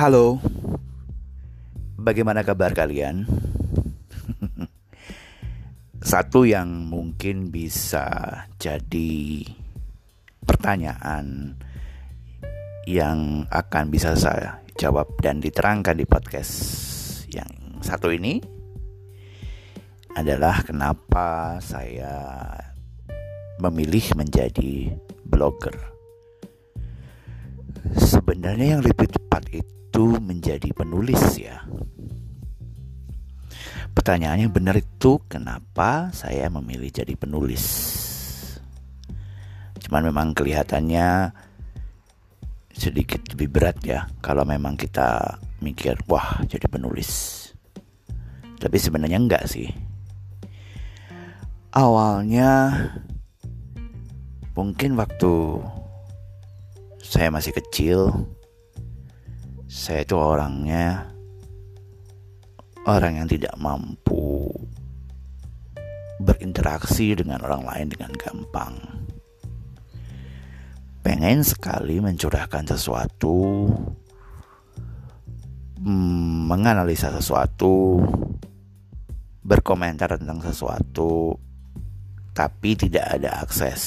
Halo, bagaimana kabar kalian? Satu yang mungkin bisa jadi pertanyaan yang akan bisa saya jawab dan diterangkan di podcast yang satu ini adalah kenapa saya memilih menjadi blogger. Sebenarnya yang lebih tepat itu itu menjadi penulis ya. Pertanyaannya benar itu kenapa saya memilih jadi penulis? Cuman memang kelihatannya sedikit lebih berat ya kalau memang kita mikir wah jadi penulis. Tapi sebenarnya enggak sih. Awalnya mungkin waktu saya masih kecil saya itu orangnya orang yang tidak mampu berinteraksi dengan orang lain dengan gampang. Pengen sekali mencurahkan sesuatu, mm, menganalisa sesuatu, berkomentar tentang sesuatu, tapi tidak ada akses.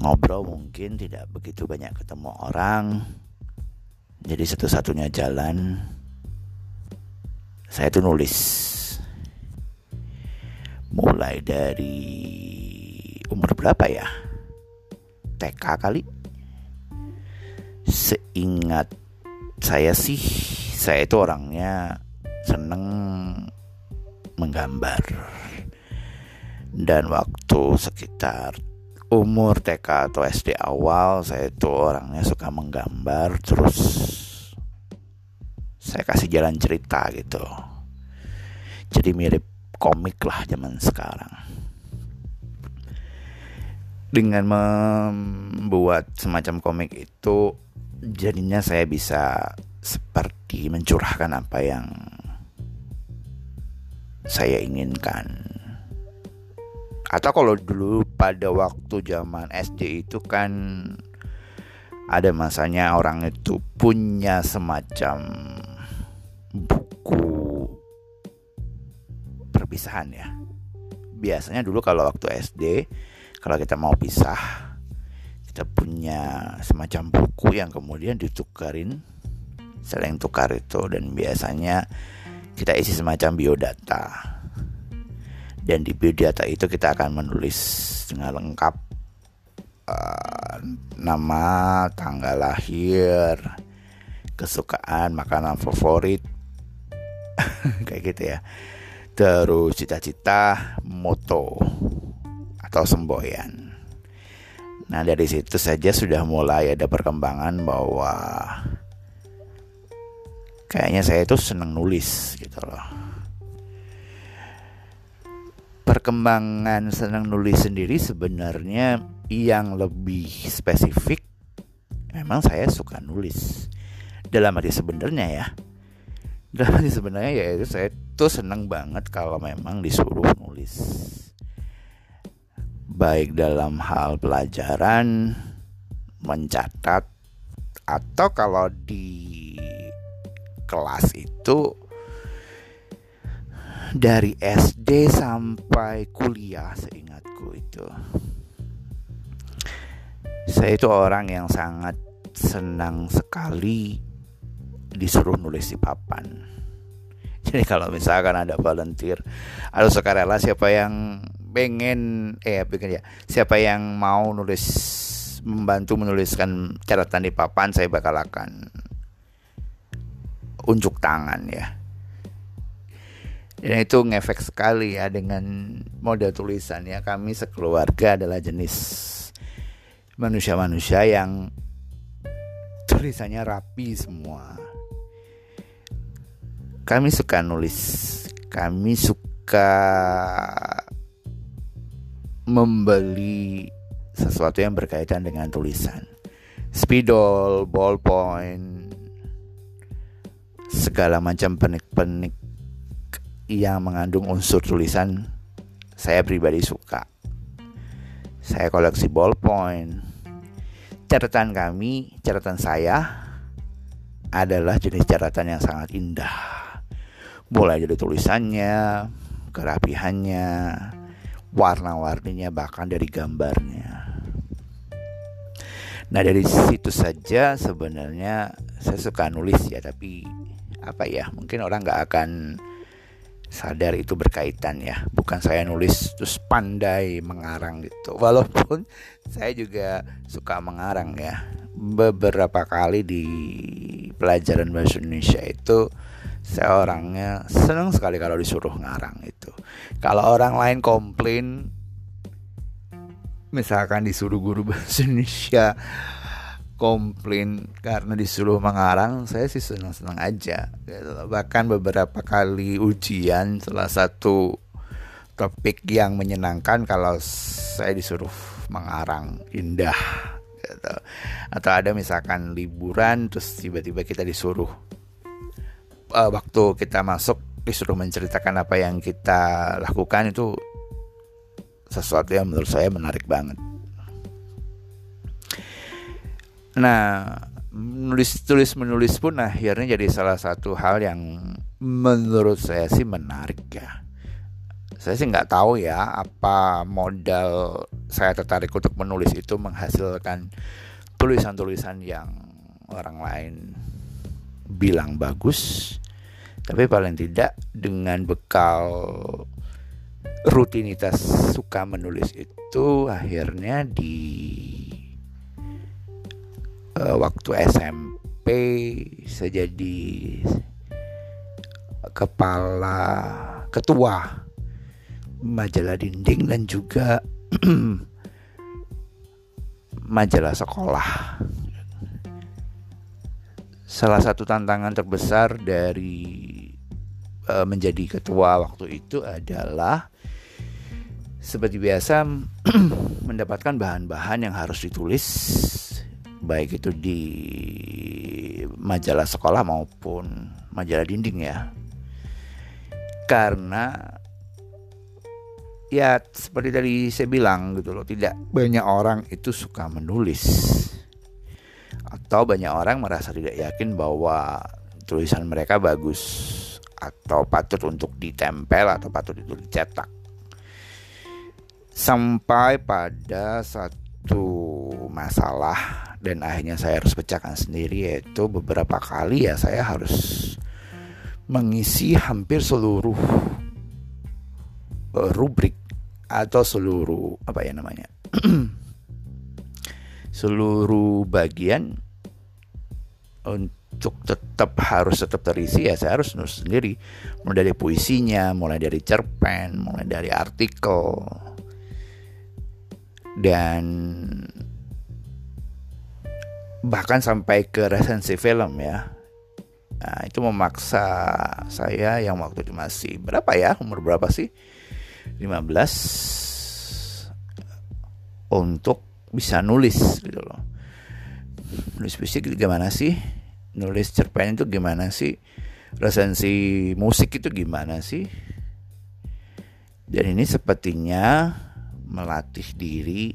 Ngobrol mungkin tidak begitu banyak ketemu orang, jadi satu-satunya jalan saya tuh nulis. Mulai dari umur berapa ya? TK kali. Seingat saya sih saya itu orangnya seneng menggambar. Dan waktu sekitar umur TK atau SD awal saya itu orangnya suka menggambar. Terus saya kasih jalan cerita gitu. Jadi mirip komik lah zaman sekarang. Dengan membuat semacam komik itu jadinya saya bisa seperti mencurahkan apa yang saya inginkan. Atau kalau dulu pada waktu zaman SD itu kan ada masanya orang itu punya semacam perpisahan ya biasanya dulu kalau waktu SD kalau kita mau pisah kita punya semacam buku yang kemudian ditukarin saling tukar itu dan biasanya kita isi semacam biodata dan di biodata itu kita akan menulis dengan lengkap uh, nama, tanggal lahir, kesukaan, makanan favorit, kayak gitu ya. Terus cita-cita, moto atau semboyan. Nah dari situ saja sudah mulai ada perkembangan bahwa kayaknya saya itu seneng nulis gitu loh perkembangan senang nulis sendiri sebenarnya yang lebih spesifik memang saya suka nulis dalam arti sebenarnya ya arti sebenarnya ya itu saya tuh senang banget kalau memang disuruh nulis. Baik dalam hal pelajaran mencatat atau kalau di kelas itu dari SD sampai kuliah seingatku itu. Saya itu orang yang sangat senang sekali disuruh nulis di papan. Jadi kalau misalkan ada volunteer atau sukarela siapa yang pengen eh pengen ya siapa yang mau nulis membantu menuliskan catatan di papan saya bakal akan unjuk tangan ya. Dan itu ngefek sekali ya dengan model tulisan ya. Kami sekeluarga adalah jenis manusia-manusia yang tulisannya rapi semua kami suka nulis kami suka membeli sesuatu yang berkaitan dengan tulisan spidol, ballpoint segala macam penik-penik yang mengandung unsur tulisan saya pribadi suka. Saya koleksi ballpoint. Catatan kami, catatan saya adalah jenis catatan yang sangat indah. Mulai dari tulisannya, kerapihannya, warna-warninya, bahkan dari gambarnya. Nah dari situ saja sebenarnya saya suka nulis ya, tapi apa ya mungkin orang nggak akan sadar itu berkaitan ya. Bukan saya nulis terus pandai mengarang gitu. Walaupun saya juga suka mengarang ya. Beberapa kali di pelajaran bahasa Indonesia itu saya orangnya senang sekali kalau disuruh ngarang itu kalau orang lain komplain misalkan disuruh guru bahasa Indonesia komplain karena disuruh mengarang saya sih senang-senang aja gitu. bahkan beberapa kali ujian salah satu topik yang menyenangkan kalau saya disuruh mengarang indah gitu. atau ada misalkan liburan terus tiba-tiba kita disuruh uh, waktu kita masuk disuruh menceritakan apa yang kita lakukan itu sesuatu yang menurut saya menarik banget Nah, menulis tulis menulis pun akhirnya jadi salah satu hal yang menurut saya sih menarik ya. Saya sih nggak tahu ya apa modal saya tertarik untuk menulis itu menghasilkan tulisan-tulisan yang orang lain bilang bagus, tapi paling tidak dengan bekal rutinitas suka menulis itu akhirnya di uh, waktu SMP saya jadi kepala ketua majalah dinding dan juga majalah sekolah. Salah satu tantangan terbesar dari uh, menjadi ketua waktu itu adalah seperti biasa mendapatkan bahan-bahan yang harus ditulis baik itu di majalah sekolah maupun majalah dinding ya. Karena ya seperti tadi saya bilang gitu loh tidak banyak orang itu suka menulis. Atau banyak orang merasa tidak yakin bahwa tulisan mereka bagus atau patut untuk ditempel atau patut itu dicetak. Sampai pada satu masalah dan akhirnya saya harus pecahkan sendiri yaitu beberapa kali ya saya harus mengisi hampir seluruh uh, rubrik atau seluruh apa ya namanya seluruh bagian untuk tetap harus tetap terisi ya saya harus nulis sendiri. Mulai dari puisinya mulai dari cerpen mulai dari artikel. Dan bahkan sampai ke resensi film ya. Nah itu memaksa saya yang waktu itu masih berapa ya? Umur berapa sih? 15 untuk bisa nulis gitu loh. Nulis puisi gimana sih nulis cerpen itu gimana sih? Resensi musik itu gimana sih? Dan ini sepertinya melatih diri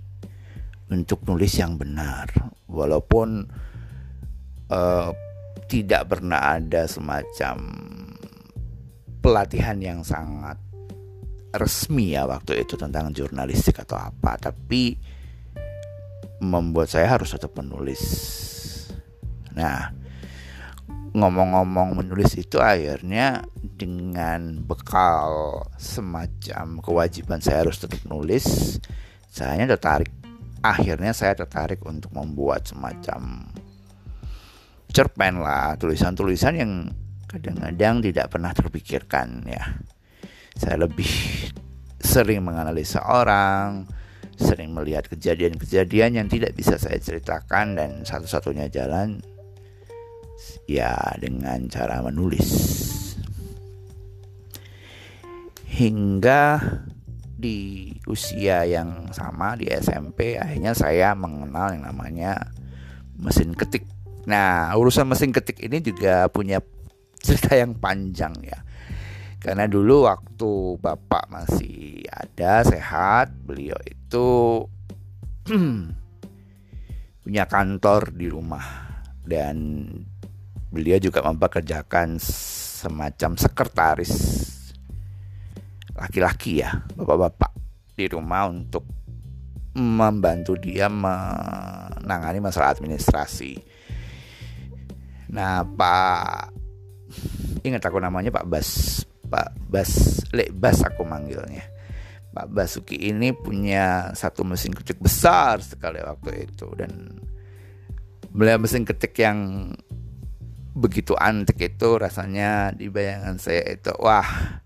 untuk nulis yang benar. Walaupun uh, tidak pernah ada semacam pelatihan yang sangat resmi ya waktu itu tentang jurnalistik atau apa. Tapi membuat saya harus tetap menulis. Nah ngomong-ngomong menulis itu akhirnya dengan bekal semacam kewajiban saya harus tetap nulis saya tertarik. Akhirnya saya tertarik untuk membuat semacam cerpen lah tulisan-tulisan yang kadang-kadang tidak pernah terpikirkan ya. Saya lebih sering menganalisa orang sering melihat kejadian-kejadian yang tidak bisa saya ceritakan dan satu-satunya jalan ya dengan cara menulis hingga di usia yang sama di SMP akhirnya saya mengenal yang namanya mesin ketik. Nah, urusan mesin ketik ini juga punya cerita yang panjang ya. Karena dulu waktu bapak masih ada sehat, beliau itu punya kantor di rumah dan beliau juga mempekerjakan semacam sekretaris laki-laki ya bapak-bapak di rumah untuk membantu dia menangani masalah administrasi. Nah, Pak ingat aku namanya Pak Bas, Pak Bas, Lek Bas aku manggilnya. Pak Basuki ini punya satu mesin ketik besar sekali waktu itu dan beliau mesin ketik yang begitu antik itu rasanya di bayangan saya itu wah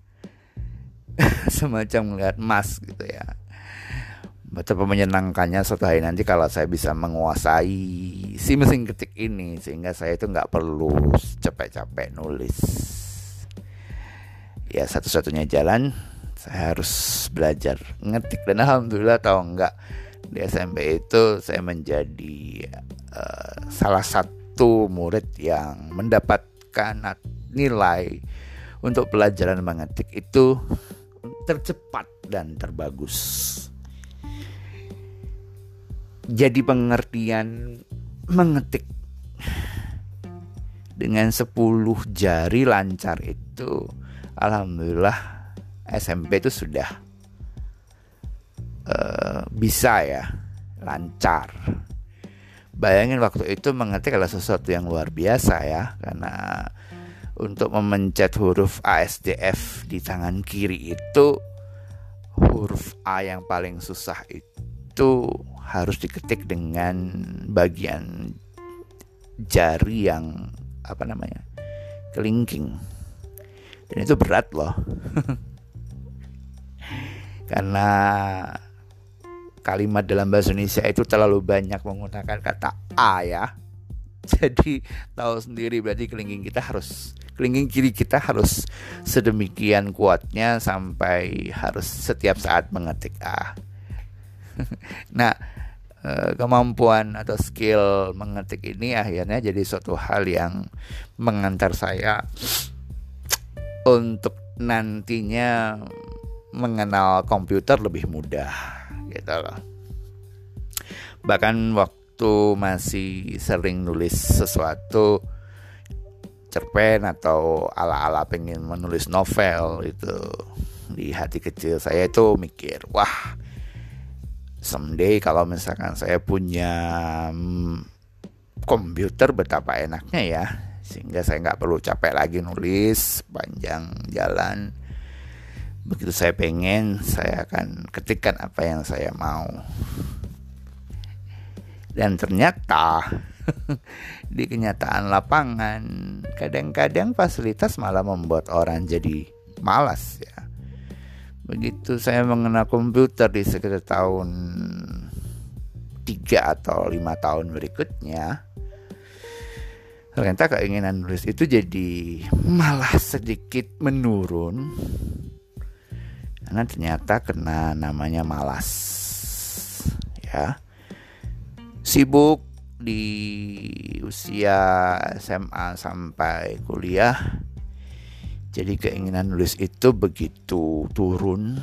semacam melihat emas gitu ya. Betapa menyenangkannya suatu hari nanti kalau saya bisa menguasai si mesin ketik ini sehingga saya itu nggak perlu capek-capek nulis. Ya satu-satunya jalan saya harus belajar ngetik. Dan alhamdulillah tahu nggak di SMP itu saya menjadi uh, salah satu murid yang mendapatkan nilai untuk pelajaran mengetik itu tercepat dan terbagus. Jadi pengertian mengetik dengan 10 jari lancar itu alhamdulillah SMP itu sudah uh, bisa ya lancar. Bayangin waktu itu mengetik adalah sesuatu yang luar biasa ya karena untuk memencet huruf ASDF di tangan kiri itu huruf A yang paling susah itu harus diketik dengan bagian jari yang apa namanya kelingking. Dan itu berat loh. Karena kalimat dalam bahasa Indonesia itu terlalu banyak menggunakan kata A ya jadi tahu sendiri berarti kelingking kita harus kelingking kiri kita harus sedemikian kuatnya sampai harus setiap saat mengetik A. nah, eh, kemampuan atau skill mengetik ini akhirnya jadi suatu hal yang mengantar saya untuk nantinya mengenal komputer lebih mudah gitu loh. Bahkan waktu masih sering nulis sesuatu cerpen atau ala-ala pengen menulis novel itu di hati kecil saya itu mikir wah someday kalau misalkan saya punya mm, komputer betapa enaknya ya sehingga saya nggak perlu capek lagi nulis panjang jalan begitu saya pengen saya akan ketikkan apa yang saya mau. Dan ternyata di kenyataan lapangan kadang-kadang fasilitas malah membuat orang jadi malas ya. Begitu saya mengenal komputer di sekitar tahun tiga atau lima tahun berikutnya ternyata keinginan nulis itu jadi malah sedikit menurun karena ternyata kena namanya malas. Ya. Sibuk di usia SMA sampai kuliah. Jadi keinginan nulis itu begitu turun.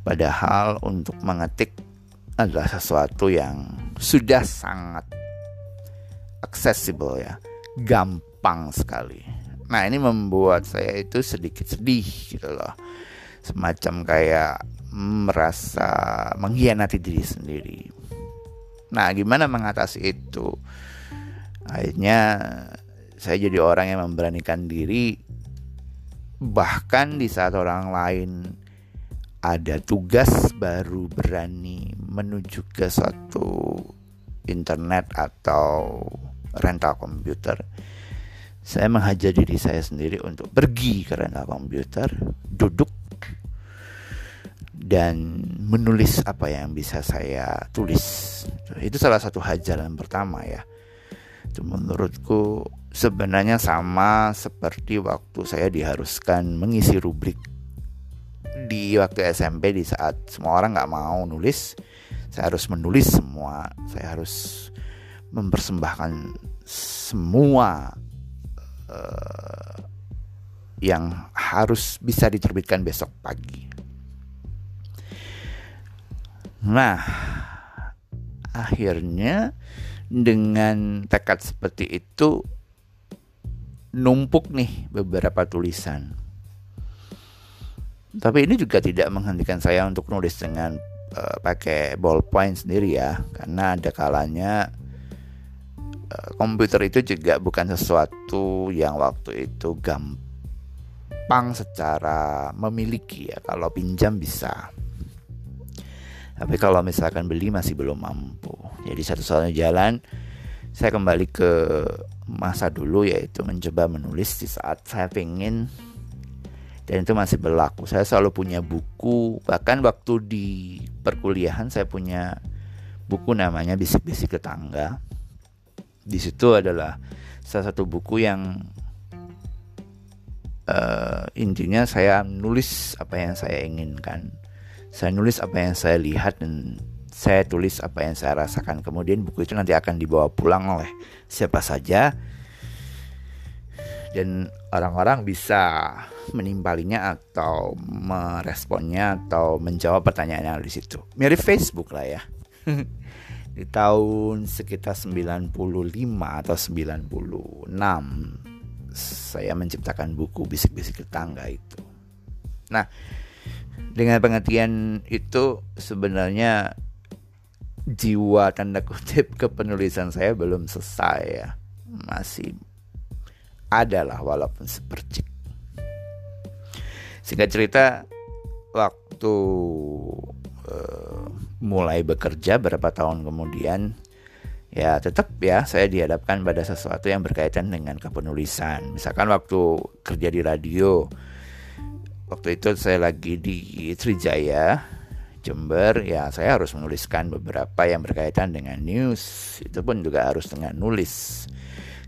Padahal untuk mengetik adalah sesuatu yang sudah sangat accessible ya. Gampang sekali nah ini membuat saya itu sedikit sedih gitu loh. Semacam kayak merasa mengkhianati diri sendiri. Nah, gimana mengatasi itu? Akhirnya saya jadi orang yang memberanikan diri. Bahkan di saat orang lain ada tugas baru berani menuju ke suatu internet atau rental komputer saya menghajar diri saya sendiri untuk pergi ke rental komputer duduk dan menulis apa yang bisa saya tulis. Itu salah satu hajaran pertama ya. Itu menurutku sebenarnya sama seperti waktu saya diharuskan mengisi rubrik di waktu SMP di saat semua orang nggak mau nulis, saya harus menulis semua, saya harus mempersembahkan semua uh, yang harus bisa diterbitkan besok pagi. Nah, akhirnya dengan tekad seperti itu numpuk nih beberapa tulisan. Tapi ini juga tidak menghentikan saya untuk nulis dengan uh, pakai ballpoint sendiri ya, karena ada kalanya komputer itu juga bukan sesuatu yang waktu itu gampang secara memiliki ya. Kalau pinjam bisa. Tapi kalau misalkan beli masih belum mampu. Jadi satu-satunya jalan saya kembali ke masa dulu yaitu mencoba menulis di saat saya pengen dan itu masih berlaku. Saya selalu punya buku, bahkan waktu di perkuliahan saya punya buku namanya Bisik-bisik Tetangga. Di situ adalah salah satu buku yang uh, intinya saya nulis apa yang saya inginkan. Saya nulis apa yang saya lihat dan saya tulis apa yang saya rasakan. Kemudian buku itu nanti akan dibawa pulang oleh siapa saja dan orang-orang bisa menimpalinya atau meresponnya atau menjawab pertanyaan yang ada di situ. Mirip Facebook lah ya. di tahun sekitar 95 atau 96 saya menciptakan buku bisik-bisik tetangga itu. Nah, dengan pengertian itu sebenarnya jiwa tanda kutip kepenulisan saya belum selesai ya masih ada lah walaupun sepercik singkat cerita waktu uh, mulai bekerja beberapa tahun kemudian ya tetap ya saya dihadapkan pada sesuatu yang berkaitan dengan kepenulisan. Misalkan waktu kerja di radio waktu itu saya lagi di Trijaya Jember ya saya harus menuliskan beberapa yang berkaitan dengan news. Itu pun juga harus dengan nulis.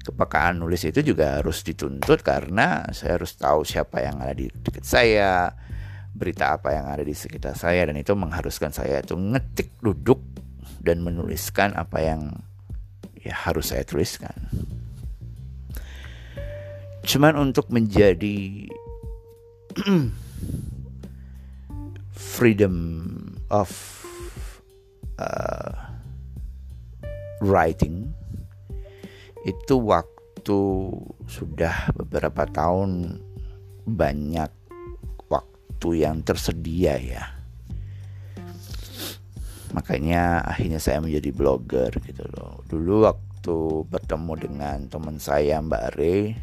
Kepekaan nulis itu juga harus dituntut karena saya harus tahu siapa yang ada di dekat saya berita apa yang ada di sekitar saya dan itu mengharuskan saya itu ngetik duduk dan menuliskan apa yang ya harus saya tuliskan. Cuman untuk menjadi freedom of uh, writing itu waktu sudah beberapa tahun banyak waktu yang tersedia ya. Makanya akhirnya saya menjadi blogger gitu loh. Dulu waktu bertemu dengan teman saya Mbak Re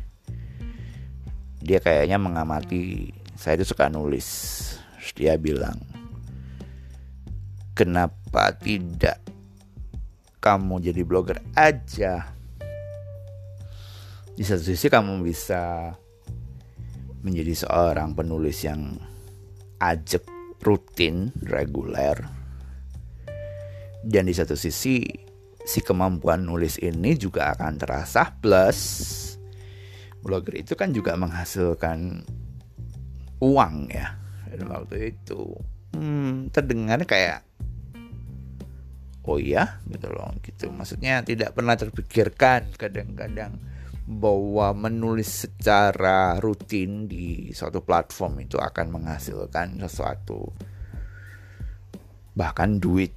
dia kayaknya mengamati saya itu suka nulis. Terus dia bilang, "Kenapa tidak kamu jadi blogger aja?" Di satu sisi kamu bisa menjadi seorang penulis yang ajak, rutin, reguler. Dan di satu sisi si kemampuan nulis ini juga akan terasa plus blogger itu kan juga menghasilkan uang ya. Dan waktu itu hmm, terdengar kayak oh iya? Gitu loh gitu. Maksudnya tidak pernah terpikirkan kadang-kadang bahwa menulis secara rutin di suatu platform itu akan menghasilkan sesuatu. Bahkan duit.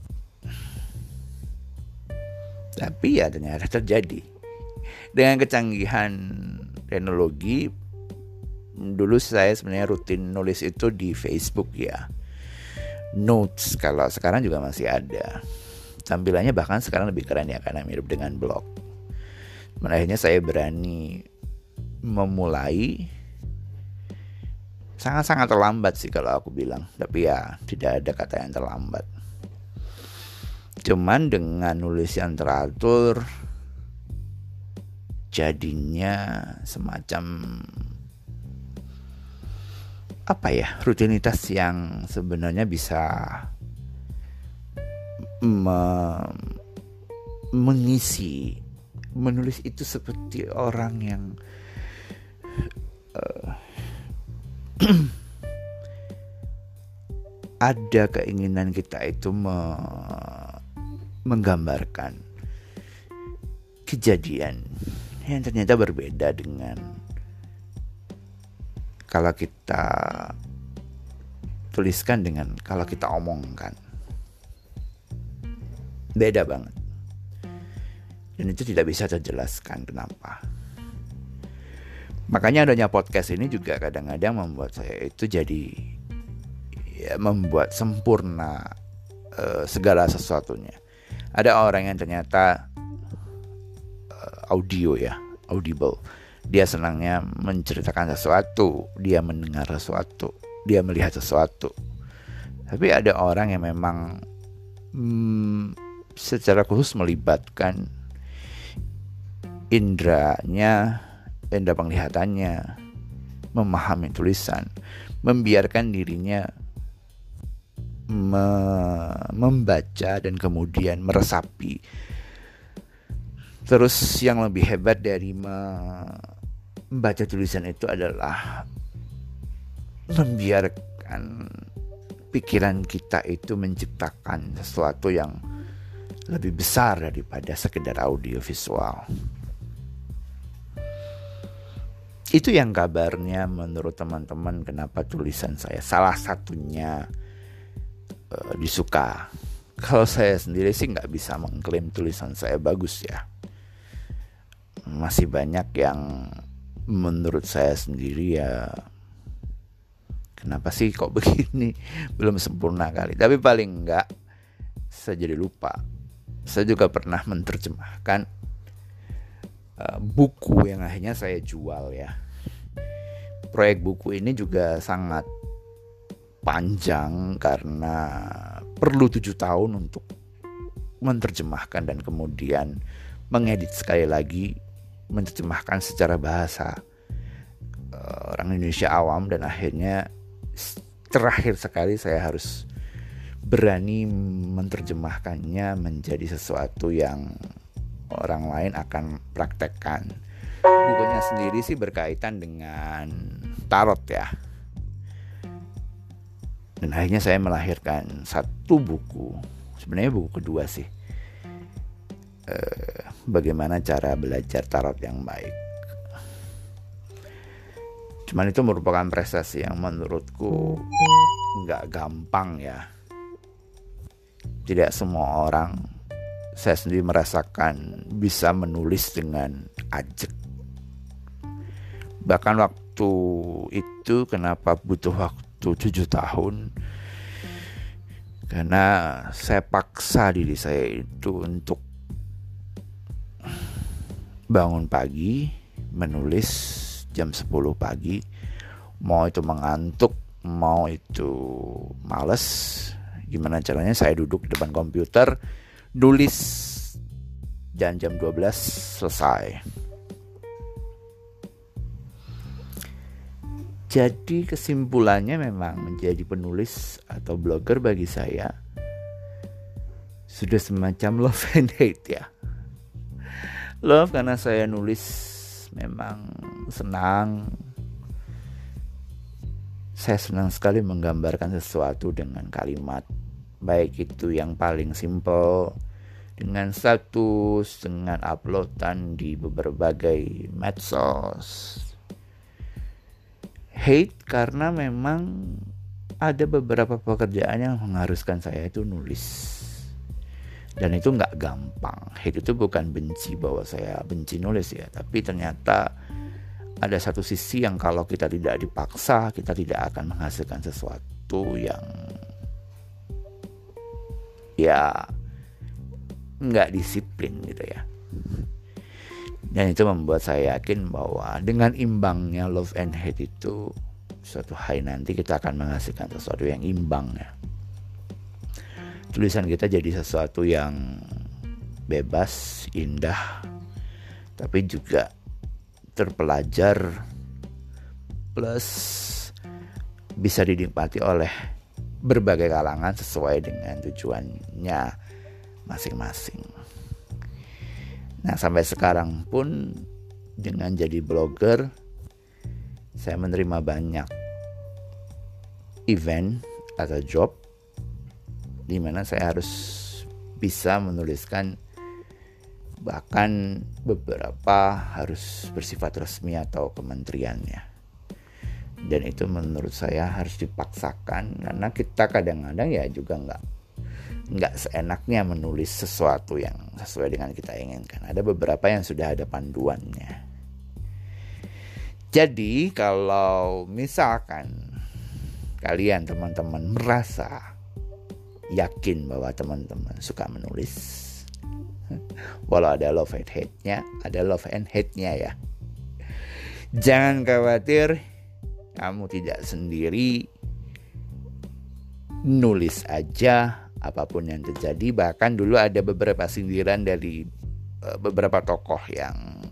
Tapi ya ternyata terjadi. Dengan kecanggihan teknologi dulu saya sebenarnya rutin nulis itu di Facebook ya. Notes kalau sekarang juga masih ada. Tampilannya bahkan sekarang lebih keren ya karena mirip dengan blog akhirnya saya berani memulai. Sangat-sangat terlambat sih kalau aku bilang. Tapi ya tidak ada kata yang terlambat. Cuman dengan nulis yang teratur jadinya semacam apa ya rutinitas yang sebenarnya bisa me mengisi menulis itu seperti orang yang uh, ada keinginan kita itu me menggambarkan kejadian yang ternyata berbeda dengan kalau kita tuliskan dengan kalau kita omongkan. Beda banget dan itu tidak bisa terjelaskan kenapa. Makanya adanya podcast ini juga kadang-kadang membuat saya itu jadi ya, membuat sempurna uh, segala sesuatunya. Ada orang yang ternyata uh, audio ya audible. Dia senangnya menceritakan sesuatu dia mendengar sesuatu dia melihat sesuatu. Tapi ada orang yang memang hmm, secara khusus melibatkan indranya, indra penglihatannya, memahami tulisan, membiarkan dirinya me membaca dan kemudian meresapi. Terus yang lebih hebat dari membaca tulisan itu adalah membiarkan pikiran kita itu menciptakan sesuatu yang lebih besar daripada sekedar audio visual. Itu yang kabarnya menurut teman-teman kenapa tulisan saya salah satunya uh, disuka. Kalau saya sendiri sih nggak bisa mengklaim tulisan saya bagus ya. Masih banyak yang menurut saya sendiri ya kenapa sih kok begini belum sempurna kali tapi paling enggak saya jadi lupa saya juga pernah menerjemahkan uh, buku yang akhirnya saya jual ya. Proyek buku ini juga sangat panjang karena perlu tujuh tahun untuk menerjemahkan dan kemudian mengedit sekali lagi menerjemahkan secara bahasa uh, orang Indonesia awam dan akhirnya terakhir sekali saya harus berani menerjemahkannya menjadi sesuatu yang orang lain akan praktekkan. Bukunya sendiri sih berkaitan dengan tarot ya. Dan akhirnya saya melahirkan satu buku. Sebenarnya buku kedua sih. Eh, bagaimana cara belajar tarot yang baik. Cuman itu merupakan prestasi yang menurutku nggak gampang ya. Tidak semua orang saya sendiri merasakan bisa menulis dengan ajak. Bahkan waktu itu kenapa butuh waktu tujuh tahun? Karena saya paksa diri saya itu untuk bangun pagi menulis jam 10 pagi. Mau itu mengantuk mau itu males. Gimana caranya? Saya duduk depan komputer nulis dan jam 12 selesai Jadi kesimpulannya memang menjadi penulis atau blogger bagi saya sudah semacam love and hate ya. Love karena saya nulis memang senang. Saya senang sekali menggambarkan sesuatu dengan kalimat baik itu yang paling simple dengan status, dengan uploadan di berbagai medsos, hate karena memang ada beberapa pekerjaan yang mengharuskan saya itu nulis. Dan itu nggak gampang. Hate itu bukan benci bahwa saya benci nulis ya tapi ternyata ada satu sisi yang kalau kita tidak dipaksa kita tidak akan menghasilkan sesuatu yang ya nggak disiplin gitu ya dan itu membuat saya yakin bahwa dengan imbangnya love and hate itu suatu hari nanti kita akan menghasilkan sesuatu yang imbang ya. Tulisan kita jadi sesuatu yang bebas, indah, tapi juga terpelajar plus bisa dinikmati oleh berbagai kalangan sesuai dengan tujuannya masing-masing. Nah sampai sekarang pun dengan jadi blogger saya menerima banyak event atau job di mana saya harus bisa menuliskan bahkan beberapa harus bersifat resmi atau kementeriannya dan itu menurut saya harus dipaksakan karena kita kadang-kadang ya juga nggak nggak seenaknya menulis sesuatu yang sesuai dengan kita inginkan. Ada beberapa yang sudah ada panduannya. Jadi kalau misalkan kalian teman-teman merasa yakin bahwa teman-teman suka menulis, walau ada love and hate-nya, ada love and hate-nya ya. Jangan khawatir, kamu tidak sendiri. Nulis aja apa pun yang terjadi. Bahkan dulu ada beberapa sindiran dari uh, beberapa tokoh yang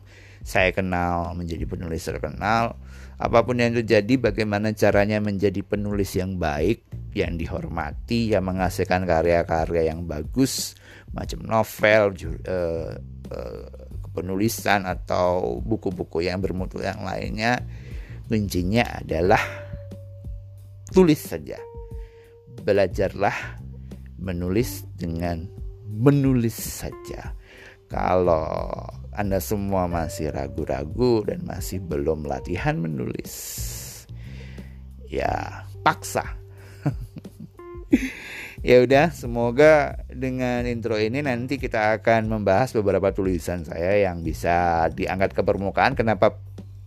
saya kenal menjadi penulis terkenal. Apa pun yang terjadi bagaimana caranya menjadi penulis yang baik yang dihormati yang menghasilkan karya-karya yang bagus macam novel uh, uh, penulisan atau buku-buku yang bermutu yang lainnya kuncinya adalah tulis saja belajarlah menulis dengan menulis saja. Kalau Anda semua masih ragu-ragu dan masih belum latihan menulis, ya paksa. ya udah, semoga dengan intro ini nanti kita akan membahas beberapa tulisan saya yang bisa diangkat ke permukaan. Kenapa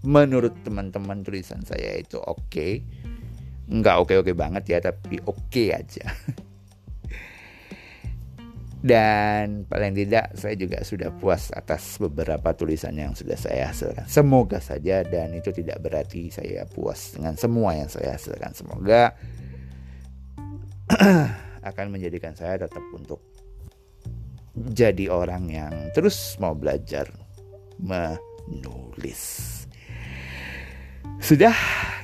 menurut teman-teman tulisan saya itu oke? Okay. Nggak oke-oke banget ya, tapi oke okay aja. Dan paling tidak saya juga sudah puas atas beberapa tulisan yang sudah saya hasilkan. Semoga saja dan itu tidak berarti saya puas dengan semua yang saya hasilkan. Semoga akan menjadikan saya tetap untuk jadi orang yang terus mau belajar menulis. Sudah,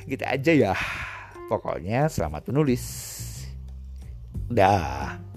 gitu aja ya. Pokoknya selamat menulis. Dah.